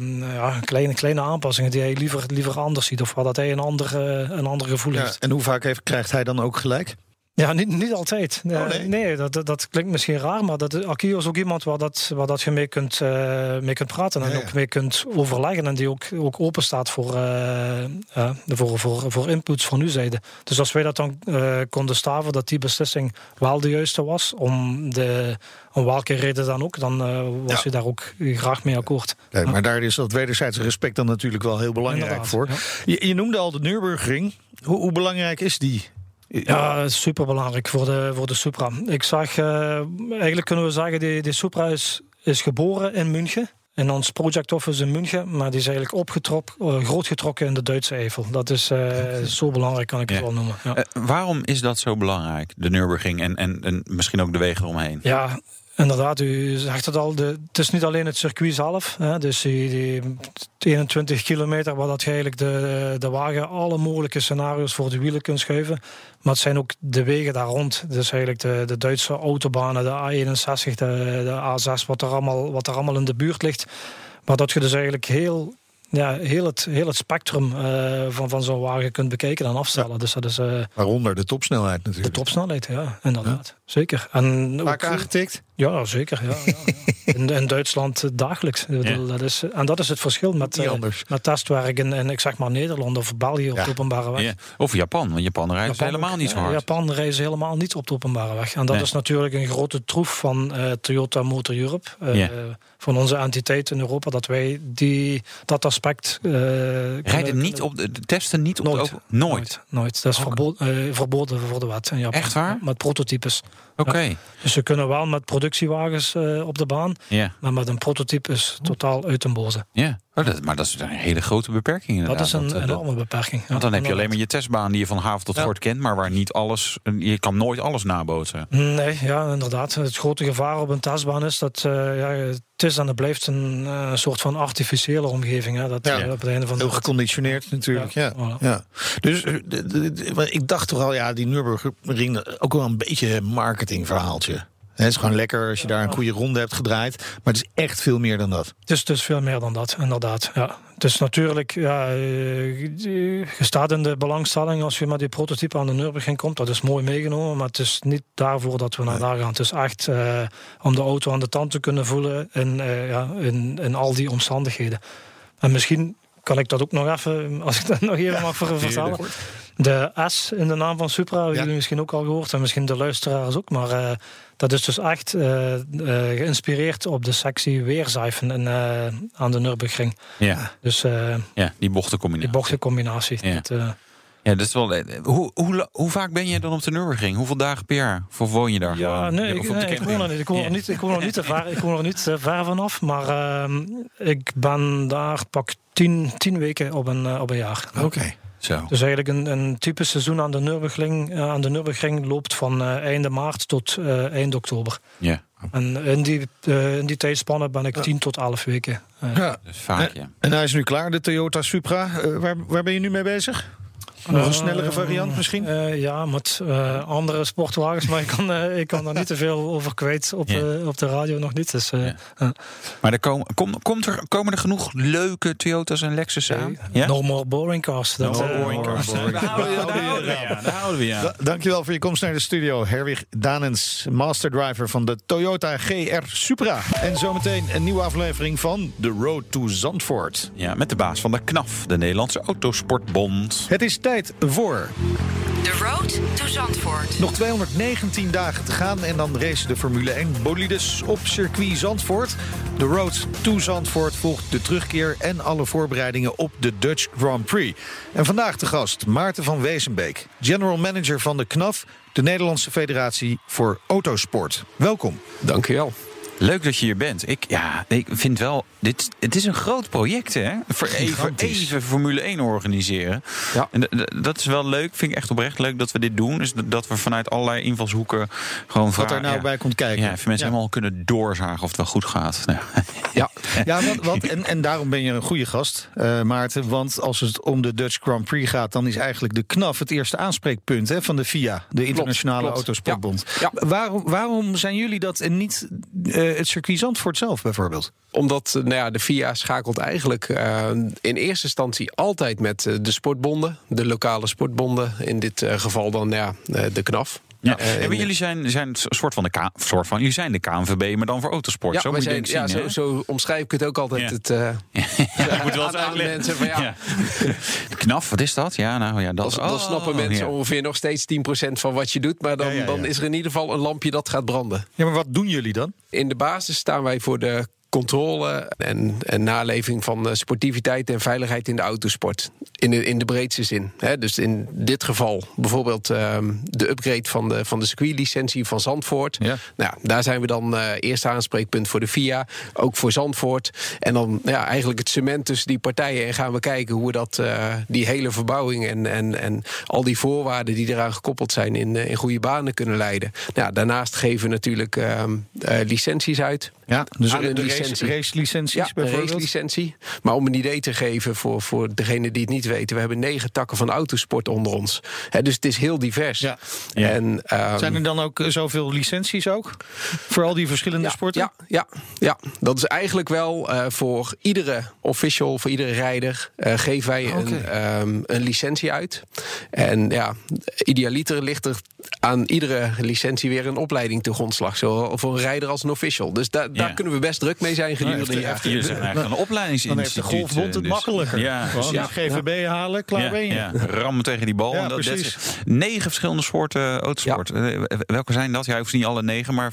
eh, ja, kleine, kleine aanpassingen die hij liever, liever anders ziet. Of waar dat hij een ander, eh, een ander gevoel Ja, heeft. en hoe vaak heeft, krijgt hij dan ook gelijk? Ja, niet, niet altijd. Eh, Oh, nee? nee, dat, dat, klinkt misschien raar, maar dat, Akio is ook iemand waar, dat, waar dat je mee kunt, eh, mee kunt praten en Ja, ja. ook mee kunt overleggen. En die ook, ook open staat voor, eh, eh, voor, voor, voor inputs van uw zijde. Dus als wij dat dan eh, konden staven, dat die beslissing wel de juiste was, om, de, om welke reden dan ook, dan eh, was Ja. je daar ook graag mee akkoord. Nee, maar daar is dat wederzijdse respect dan natuurlijk wel heel belangrijk Inderdaad, voor. Je, je noemde al de Nürburgring. Hoe, hoe belangrijk is die? Ja, super belangrijk voor de, voor de Supra. Ik zag, eh, eigenlijk kunnen we zeggen, die, die Supra is, is geboren in München. In ons project office in München. Maar die is eigenlijk opgetrokken, eh, grootgetrokken in de Duitse Eifel. Dat is eh, zo belangrijk, kan ik het wel noemen. Ja. Waarom is dat zo belangrijk, de Nürburgring en, en, en misschien ook de wegen eromheen? Ja, inderdaad. U zegt het al. De, het is niet alleen het circuit zelf. Hè, dus die, die 21 kilometer waar dat je eigenlijk de, de wagen alle mogelijke scenario's voor de wielen kunt schuiven. Maar het zijn ook de wegen daar rond. Dus eigenlijk de, de Duitse autobanen, de A61, de, de A6, wat er, allemaal, wat er allemaal in de buurt ligt. Maar dat je dus eigenlijk heel... Ja, heel het, heel het spectrum eh, van, van zo'n wagen kunt bekijken en afstellen. Dus dat is eh, Waaronder de topsnelheid de natuurlijk. topsnelheid, ja, inderdaad. Zeker. En ook- Vaak aangetikt? ja, zeker. Ja, ja, ja. (laughs) In, in Duitsland eh, dagelijks. Dat is, en dat is het verschil met, anders. met testwerk in, in, ik zeg maar Nederland of België op de openbare weg. Of Japan, want Japan rijdt Japan helemaal ook. niet zo hard. Japan reizen helemaal niet op de openbare weg. En dat Nee. is natuurlijk een grote troef van Toyota Motor Europe. Ja. Van onze entiteit in Europa. Dat wij die, dat aspect... eh, Rijden niet op de, testen niet op Nooit. de. Nooit. Nooit. nooit. Dat is Oké. verbo- eh, verboden voor de wet in Japan. Echt waar? Met prototypes. Oké. Dus ze kunnen wel met productiewagens eh, op de baan, Ja. maar met een prototype is totaal uit den boze. Ja. Oh, dat, maar dat is een hele grote beperking inderdaad. Dat is een dat- enorme beperking. Ja, Want dan heb je alleen maar je testbaan die je van haven tot Ja. gort kent, maar waar niet alles. Je kan nooit alles nabootsen. Nee, ja, inderdaad. Het grote gevaar op een testbaan is dat ja, is en het blijft een eh, soort van artificiële omgeving. Hè, dat, Ja. eh, op het einde van Heel geconditioneerd natuurlijk. Ja. Ja. Dus eh, de- de- ik dacht toch al, ja, die Nürburgring ook wel een beetje een marketingverhaaltje. Het is gewoon lekker als je daar een goede ronde hebt gedraaid. Maar het is echt veel meer dan dat. Het is dus veel meer dan dat, inderdaad. Ja. Het is natuurlijk, ja, eh, je staat in de belangstelling als je met die prototype aan de Nürburgring komt. Dat is mooi meegenomen, maar het is niet daarvoor dat we naar daar gaan. Het is echt eh, om de auto aan de tand te kunnen voelen in, eh, ja, in, in al die omstandigheden. En misschien kan ik dat ook nog even, (laughs) als ik dat nog even mag ver- vertellen. De S in de naam van Supra, hebben Ja. jullie misschien ook al gehoord. En misschien de luisteraars ook. Maar eh, dat is dus echt eh, eh, geïnspireerd op de sectie weerzijfen in, eh, aan de Nürburgring. Ja, Dus ja die bochtencombinatie. die bochtencombinatie. Ja. Dat, Ja, dat is wel. eh, Hoe, hoe, hoe vaak ben je dan op de Nürburgring? Hoeveel dagen per jaar? Of woon je daar ja, gewoon? nee, ik, nee, ik woon er niet. Ik woon er niet, ik woon er niet te ver, ik woon er niet eh, ver vanaf. Maar ehm, ik ben daar pak tien, tien weken op een, eh, op een jaar. Oké. Zo. Dus eigenlijk een, een typisch seizoen aan de Nürburgring, eh, aan de Nürburgring loopt van eh, einde maart tot eh, eind oktober. Ja, En in die, in die tijdspanne ben ik 10 tot 11 weken. Ja. dus vaak, ja. En hij is nu klaar, de Toyota Supra. Waar, waar ben je nu mee bezig? Nog een snellere variant misschien? Eh, ja, met eh, andere sportwagens. (laughs) Maar ik kan, eh, ik kan daar niet te veel over kwijt op, Ja. eh, op de radio nog niet. Dus, eh, Ja. eh, Maar er komen, kom, komt er, komen er genoeg leuke Toyota's en Lexus aan? Ja? No more boring cars. Dat, No eh, boring cars. (laughs) Daar houden we- daar houden we ja, daar houden we ja. Da- Dankjewel voor je komst naar de studio. Herwig Danens, masterdriver van de Toyota GR Supra. En zometeen een nieuwe aflevering van The Road to Zandvoort. Ja, met de baas van de KNAF, de Nederlandse Autosportbond. Het is tijd voor The Road to Zandvoort. nog 219 dagen te gaan... en dan racen de Formule 1 bolides op circuit Zandvoort. De Road to Zandvoort volgt de terugkeer... en alle voorbereidingen op de Dutch Grand Prix. En vandaag de gast Maarten van Wezenbeek... general manager van de KNAF... de Nederlandse Federatie voor Autosport. Welkom. Dankjewel. Leuk dat je hier bent. Ik, ja, ik vind wel, dit, het is een groot project, hè? Voor even, even Formule 1 organiseren. Ja. En dat is wel leuk, vind ik echt oprecht leuk dat we dit doen. Dus dat- we vanuit allerlei invalshoeken gewoon Wat vragen. er nou ja, bij komt kijken. Ja, even mensen Ja. helemaal kunnen doorzagen of het wel goed gaat. Nou, (laughs) Ja, Ja, en, en daarom ben je een goede gast, eh, Maarten. Want als het om de Dutch Grand Prix gaat... dan is eigenlijk de KNAF het eerste aanspreekpunt hè, van de FIA... de Internationale klopt. Autosportbond. Ja. Waarom, waarom zijn jullie dat en niet eh, het circuit Zandvoort zelf bijvoorbeeld? omdat eh, nou ja, de FIA schakelt eigenlijk eh, in eerste instantie altijd met de sportbonden, de lokale sportbonden. In dit geval dan ja, eh, de KNAF. Ja. Eh, en maar jullie zijn, zijn een soort van de K, soort van, jullie zijn de KNVB, maar dan voor autosport. Ja, zo moet je zijn, ik ja zien, zo, zo omschrijf ik het ook altijd. Ja. Het, eh, (laughs) Je moet wel aan- mensen van, ja. Knaf, wat is dat? Ja, nou ja, dat dan, dan oh, snappen mensen ja. ongeveer nog steeds 10% van wat je doet. Maar dan, Ja, ja, ja. dan is er in ieder geval een lampje dat gaat branden. Ja, maar wat doen jullie dan? In de basis staan wij voor de controle en, en naleving van eh, sportiviteit en veiligheid in de autosport. In de, in de breedste zin. Hè. Dus in dit geval bijvoorbeeld ehm, de upgrade van de, van de circuitlicentie van Zandvoort. Ja. Nou, daar zijn we dan eh eerste aanspreekpunt voor de FIA, ook voor Zandvoort. En dan ja, eigenlijk het cement tussen die partijen. En gaan we kijken hoe we dat, eh, die hele verbouwing en, en, en al die voorwaarden die eraan gekoppeld zijn in, in goede banen kunnen leiden. Nou, daarnaast geven we natuurlijk ehm, eh, licenties uit. Ja, dus Aan een licentie. racelicenties Ja, bijvoorbeeld? racelicentie. Maar om een idee te geven voor, voor degenen die het niet weten... we hebben negen takken van autosport onder ons. Dus het is heel divers. Ja. Ja. En, ehm, Zijn er dan ook eh, zoveel licenties ook? Voor al die verschillende ja, sporten? Ja, ja, ja, dat is eigenlijk wel eh, voor iedere official, voor iedere rijder... eh, geven wij een, ehm, een licentie uit. En ja, idealiter ligt er aan iedere licentie weer een opleiding te grondslag. Zowel voor een rijder als een official. Dus da- daar Ja. kunnen we best druk mee zijn gedurende heeft- een jaar. heeft- Jullie zijn eigenlijk een Dan opleidingsinstituut. heeft de golfbond het dus- makkelijker. Ja, Gewoon precies. een GVB halen, klaar ja, ben je. ja, rammen tegen die bal. Ja, en dat, precies. negen verschillende soorten autosport. Eh, Welke zijn dat? Jij hoeft niet alle negen, maar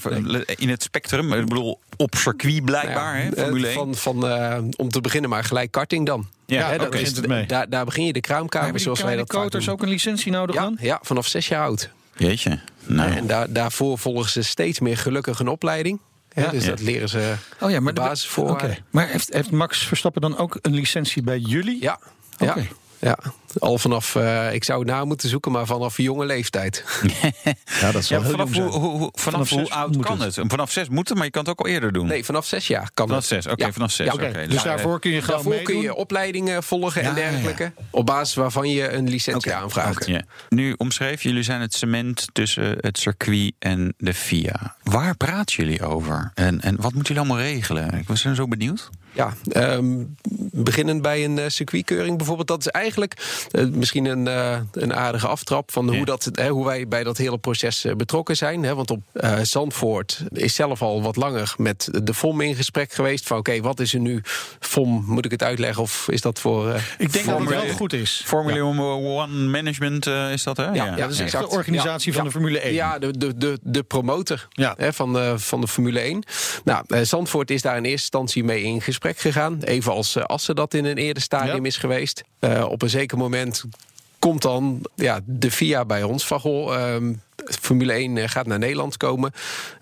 in het spectrum. Ik bedoel, op circuit blijkbaar, Nou ja, hè, eh, Formule 1. Van, van, eh, om te beginnen maar gelijk karting dan. Ja, Hè, is- het mee. Daar, daar begin je de kraamkamer, zoals wij kleine dat vaak koters doen. ook een licentie nodig Ja, dan? ja, vanaf zes jaar oud. Jeetje. Nou. En daar, daarvoor volgen ze steeds meer gelukkig een opleiding. Ja. dus Ja. dat leren ze Oh ja, maar de basisvoorwaarden. Oké. Maar heeft, heeft Max Verstappen dan ook een licentie bij jullie? Ja, Oké. ja. Ja, al vanaf, eh, ik zou het na moeten zoeken, maar vanaf jonge leeftijd. (laughs) Ja, dat zal Ja, heel vanaf hoe, zijn. hoe, hoe- vanaf Vanaf hoe zes oud kan het. het? Vanaf zes moet het, maar je kan het ook al eerder doen. Nee, vanaf zes jaar kan vanaf het. zes, oké, Ja. vanaf zes. Ja, oké. Oké, dus daarvoor kun je gewoon Daarvoor kun je opleidingen volgen Ja, en dergelijke. Op basis waarvan je een licentie Oké, aanvraagt. Ja. Nu omschreef, jullie zijn het cement tussen het circuit en de FIA. Waar praten jullie over? En, en wat moeten jullie allemaal regelen? Ik was zo benieuwd. Ja, ehm, beginnend bij een eh, circuitkeuring bijvoorbeeld. Dat is eigenlijk eh, misschien een, eh, een aardige aftrap van Ja. hoe, dat, hè, hoe wij bij dat hele proces betrokken zijn. Hè. Want op eh, Zandvoort is zelf al wat langer met de FOM in gesprek geweest. Van oké, wat is er nu? FOM, moet ik het uitleggen of is dat voor... eh, Ik denk dat het Formule- wel goed is. Formula One Management eh, is dat, hè? Ja, ja, dat is exact. de organisatie Ja, van ja. de Formule 1. Ja, de, de, de, de promotor Ja. hè, van, de, van de Formule 1. Nou, eh, Zandvoort is daar in eerste instantie mee in gesprek gegaan. Even als eh, Assen dat in een eerder stadium Ja. is geweest. Eh, op een zeker moment komt dan ja, de FIA bij ons van... Goh, ehm, Formule 1 eh, gaat naar Nederland komen.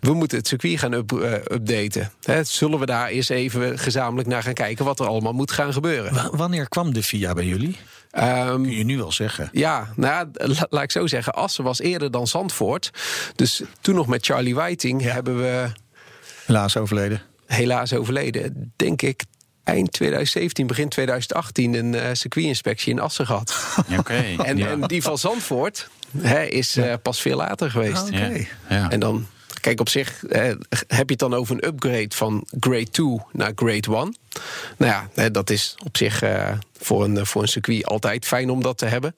We moeten het circuit gaan up- updaten. Zullen we daar eens even gezamenlijk naar gaan kijken... wat er allemaal moet gaan gebeuren? Wa- Wanneer kwam de FIA bij jullie? Ehm, Kun je nu wel zeggen. ja, nou, la- laat ik zo zeggen. Assen was eerder dan Zandvoort. Dus toen nog met Charlie Whiting hebben we Helaas overleden. Helaas overleden. Denk ik eind 2017, begin 2018 een eh, circuitinspectie in Assen gehad. Oké. En, ja. en die van Zandvoort hè, is eh, pas veel later geweest. Ja. En dan, kijk, op zich eh, heb je het dan over een upgrade van Grade 2 naar Grade 1. Nou ja, hè, dat is op zich eh, voor, een, voor een circuit altijd fijn om dat te hebben.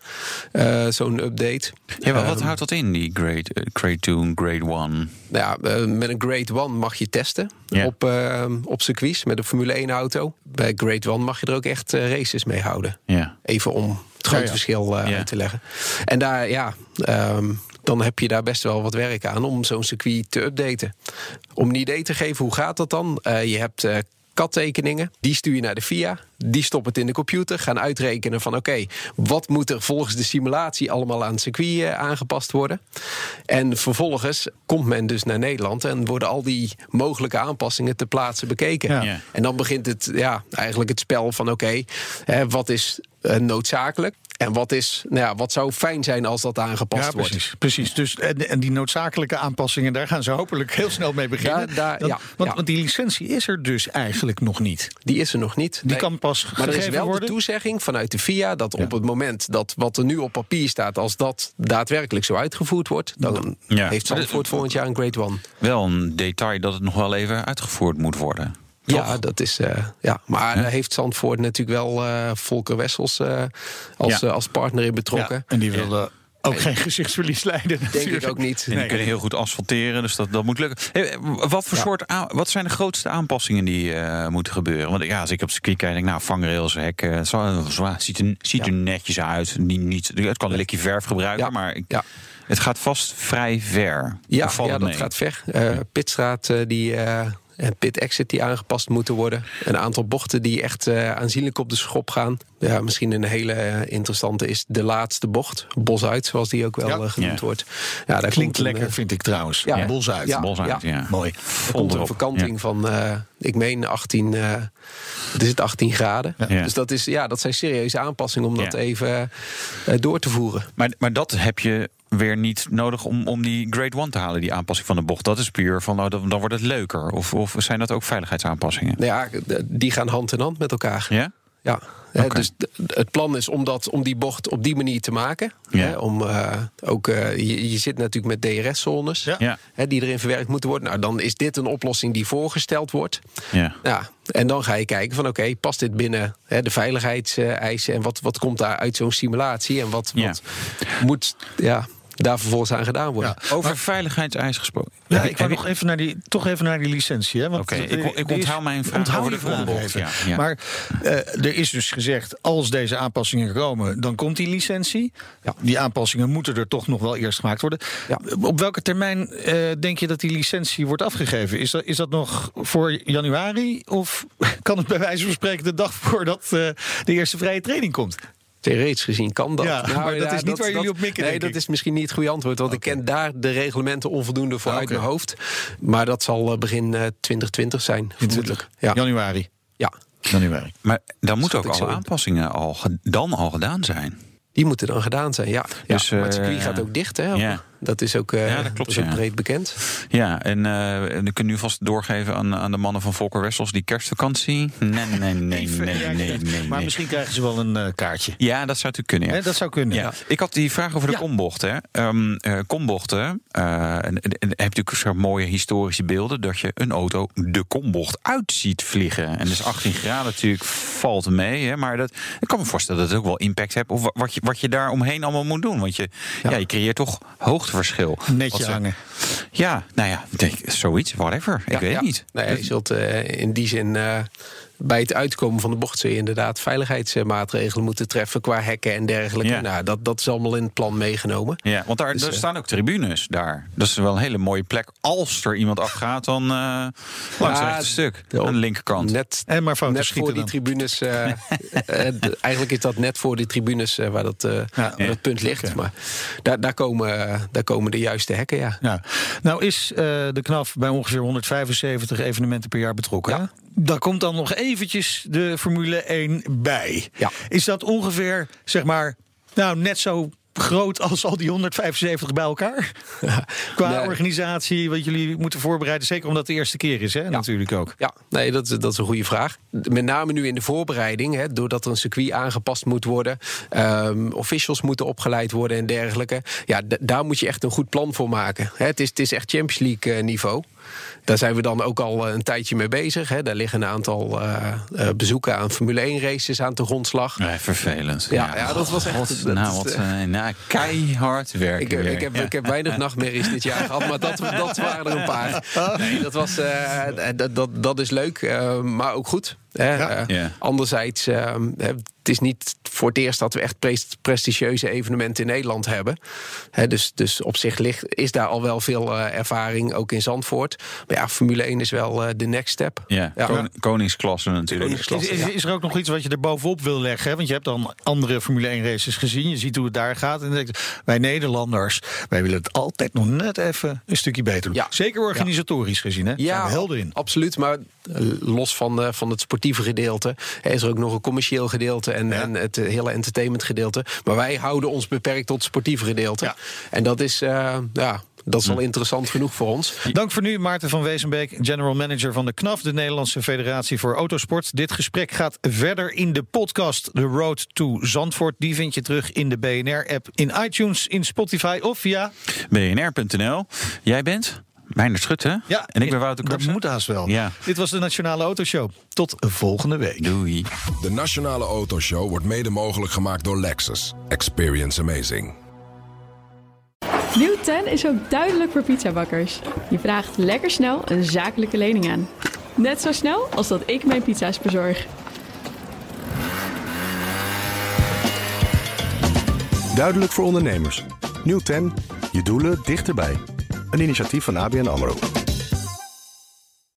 Eh, Zo'n update. Ja, maar wat Ehm, houdt dat in, die grade, grade 2 en grade 1? Nou ja, met een Grade 1 mag je testen op, eh, op circuits met een Formule 1 auto. Bij Grade 1 mag je er ook echt races mee houden. Ja. Even om het grote ja. verschil uit te leggen. En daar, ja, ehm, dan heb je daar best wel wat werk aan om zo'n circuit te updaten. Om een idee te geven, hoe gaat dat dan? Eh, je hebt eh CAD-tekeningen, die stuur je naar de FIA. Die stoppen het in de computer, gaan uitrekenen van... oké, wat moet er volgens de simulatie allemaal aan het circuit eh, aangepast worden? En vervolgens komt men dus naar Nederland... en worden al die mogelijke aanpassingen ter plaatse bekeken. Ja. Ja. En dan begint het, ja, eigenlijk het spel van oké, hè, wat is noodzakelijk? En wat, is, nou ja, wat zou fijn zijn als dat aangepast Ja, wordt? precies. precies. Dus, en, en die noodzakelijke aanpassingen, daar gaan ze hopelijk heel snel mee beginnen. Daar- daar- ja, want, ja. want die licentie is er dus eigenlijk nog niet. Die is er nog niet. Die Nee. kan pas Maar er is wel worden. de toezegging vanuit de FIA dat op het moment dat wat er nu op papier staat, als dat daadwerkelijk zo uitgevoerd wordt, dan Ja. heeft Zandvoort volgend jaar een Grade One. Wel een detail dat het nog wel even uitgevoerd moet worden. Ja, dat is. eh, ja. Maar Ja. daar heeft Zandvoort natuurlijk wel eh, Volker Wessels eh, als, Ja. als partner in betrokken. Ja, en die wilde ook geen gezichtsverlies leiden. Denk natuurlijk. ik ook niet. En die kunnen heel goed asfalteren, dus dat, dat moet lukken. Hey, wat, voor soort aan- wat zijn de grootste aanpassingen die moeten gebeuren? Want ja, als ik op circuit kijk, denk ik, nou, vangrails, hekken, zo, zo, ziet, er, ziet er netjes uit. Niet, niet, het kan een likje verf gebruiken, maar ik- het gaat vast vrij ver. Ja, ja het dat mee? gaat ver. Eh, pitstraat die, pit exit die aangepast moeten worden. Een aantal bochten die echt eh, aanzienlijk op de schop gaan. Ja, misschien een hele eh, interessante is de laatste bocht. Bos uit, zoals die ook wel Ja. eh, genoemd Ja. wordt. Ja, daar Klinkt een, lekker, vind ik trouwens. Ja. Bos uit. Ja. Bos uit, ja. Mooi. Er komt een verkanting van, ik meen 18, eh het is het 18 graden. Dus dat, is, ja, dat zijn serieuze aanpassingen om dat even door te voeren. Maar, maar dat heb je weer niet nodig om, om die grade 1 te halen, die aanpassing van de bocht. Dat is puur van, nou, dan, dan wordt het leuker. Of, of zijn dat ook veiligheidsaanpassingen? Ja, die gaan hand in hand met elkaar. Ja? Ja, dus het plan is om, dat, om die bocht op die manier te maken. Ja. Hè, om, eh, ook, eh, je, je zit natuurlijk met DRS-zones Ja. Hè, die erin verwerkt moeten worden. Nou, dan is dit een oplossing die voorgesteld wordt. Ja. Ja, en dan ga je kijken van oké, past dit binnen hè, de veiligheidseisen... en wat, wat komt daar uit zo'n simulatie en wat, Ja. wat moet ja, daar vervolgens aan gedaan worden. Ja. Over veiligheidseisen gesproken. Ja, ik wou je- nog even naar die, toch even naar die licentie. hè, want Oké, eh, ik- ik is- onthoud mijn vraag onthoud over de volgende vraag bocht, even. ja, ja. Maar eh, er is dus gezegd, als deze aanpassingen komen, dan komt die licentie. Ja. Die aanpassingen moeten er toch nog wel eerst gemaakt worden. Ja. Op welke termijn eh, denk je dat die licentie wordt afgegeven? Is dat, is dat nog voor januari? Of (laughs) kan het bij wijze van spreken de dag voordat eh, de eerste vrije training komt? Theoretisch gezien kan dat. Nou, Ja, maar dat is niet waar jullie op mikken, Nee, denk dat ik. is misschien niet het goede antwoord. Want ik ken daar de reglementen onvoldoende voor Ah, uit mijn hoofd. Maar dat zal eh, begin eh, 2020 zijn, vermoedelijk. Ja. Januari. ja, Januari. Maar dan moeten ook alle in. aanpassingen al dan al gedaan zijn. die moeten dan gedaan zijn, ja. ja Dus, maar het circuit eh, gaat ook dicht, hè? ja. Dat is ook, eh, Ja, dat klopt, is ook ja. breed bekend. Ja, en eh en ik kan nu vast doorgeven aan, aan de mannen van Volker Wessels die kerstvakantie. Nee, nee, nee, (laughs) nee, nee, nee. nee, Maar misschien krijgen ze wel een eh, kaartje. Ja, dat zou natuurlijk kunnen. Ja. Hè, dat zou kunnen. Ja, ik had die vraag over de Ja. kombochten. hè. Ehm, eh, kombochten, eh, en, en, en heb je natuurlijk zo'n mooie historische beelden... dat je een auto de kombocht uit ziet vliegen. En dus 18 graden natuurlijk valt mee. Hè, maar dat, ik kan me voorstellen dat het ook wel impact heeft... op wa- wat je, wat je daar omheen allemaal moet doen. Want je, ja. je creëert toch hoogteverschil. Netje hangen. Ja, nou ja, ik denk, zoiets, whatever. Ik weet het niet. Nou ja, je zult eh, in die zin eh, bij het uitkomen van de bocht... zul je inderdaad veiligheidsmaatregelen moeten treffen... qua hekken en dergelijke. Ja. Nou, dat, dat is allemaal in het plan meegenomen. Ja, want daar, Dus, daar eh, staan ook tribunes daar. Dat is wel een hele mooie plek. Als er iemand afgaat, dan eh langs het rechte stuk. de- aan de linkerkant. Net, En maar net voor die tribunes. eh, (laughs) eigenlijk is dat net voor die tribunes waar dat, eh, waar Ja. dat punt ligt. Maar daar, daar, komen, daar komen de juiste hekken, ja. Ja. Nou is eh, de KNAF bij ongeveer 175 evenementen per jaar betrokken. Daar komt dan nog eventjes de Formule 1 bij. Ja. Is dat ongeveer, zeg maar, nou net zo groot als al die 175 bij elkaar? (laughs) Qua Nee. organisatie, wat jullie moeten voorbereiden. Zeker omdat het de eerste keer is, hè? Natuurlijk ook. Ja, nee, dat, is- dat is een goede vraag. Met name nu in de voorbereiding, hè, doordat er een circuit aangepast moet worden, ehm, officials moeten opgeleid worden en dergelijke. Ja, daar moet je echt een goed plan voor maken. Hè, het, is, het is echt Champions League eh, niveau. Daar zijn we dan ook al eh, een tijdje mee bezig. Hè. Daar liggen een aantal eh, eh, bezoeken aan Formule 1 races aan de grondslag. Nee, vervelend. Ja, ja, dat was echt- God, dat nou, wat, nou, keihard werken. Ik, ik, heb, Ja. ik heb weinig nachtmerries dit jaar gehad, maar dat, dat waren er een paar. (laughs) Nee, dat, was, dat, dat, dat is leuk, maar ook goed. Hè. Eh, Ja. Anderzijds, eh, het is niet voor het eerst dat we echt pres- prestigieuze evenementen in Nederland hebben. Hè, dus, dus op zich ligt, is daar al wel veel eh, ervaring, ook in Zandvoort. Maar ja, Formule 1 is wel eh, de next step. Ja, Ja. kon- koningsklasse natuurlijk. Koningsklasse. Is, is, is er ook nog iets wat je er bovenop wil leggen? hè? Want je hebt dan andere Formule 1 races gezien. Je ziet hoe het daar gaat. En dan denk je, wij Nederlanders, wij willen het altijd nog net even een stukje beter doen. Ja. Zeker organisatorisch gezien, hè? Ja, helder in. absoluut. Maar los van, eh, van het sportieve gedeelte eh, is er ook nog een commercieel gedeelte en, en het eh, hele entertainment gedeelte. Maar wij houden ons beperkt tot het sportieve gedeelte. Ja. En dat is, eh, ja, dat is wel interessant genoeg voor ons. Dank voor nu, Maarten van Wezenbeek, general manager van de KNAF, de Nederlandse Federatie voor Autosport. Dit gesprek gaat verder in de podcast The Road to Zandvoort. Die vind je terug in de BNR-app, in iTunes, in Spotify of via... BNR.nl. Jij bent? Meijner Schutte. Ja, en ik ben Wouter Dat Karsen. moet haast wel. Ja. Dit was de Nationale Autoshow. Tot volgende week. Doei. De Nationale Autoshow wordt mede mogelijk gemaakt door Lexus. Experience amazing. Nieuw 10 is ook duidelijk voor pizzabakkers. Je vraagt lekker snel een zakelijke lening aan. Net zo snel als dat ik mijn pizza's bezorg. Duidelijk voor ondernemers. Nieuw 10, je doelen dichterbij. Een initiatief van ABN AMRO.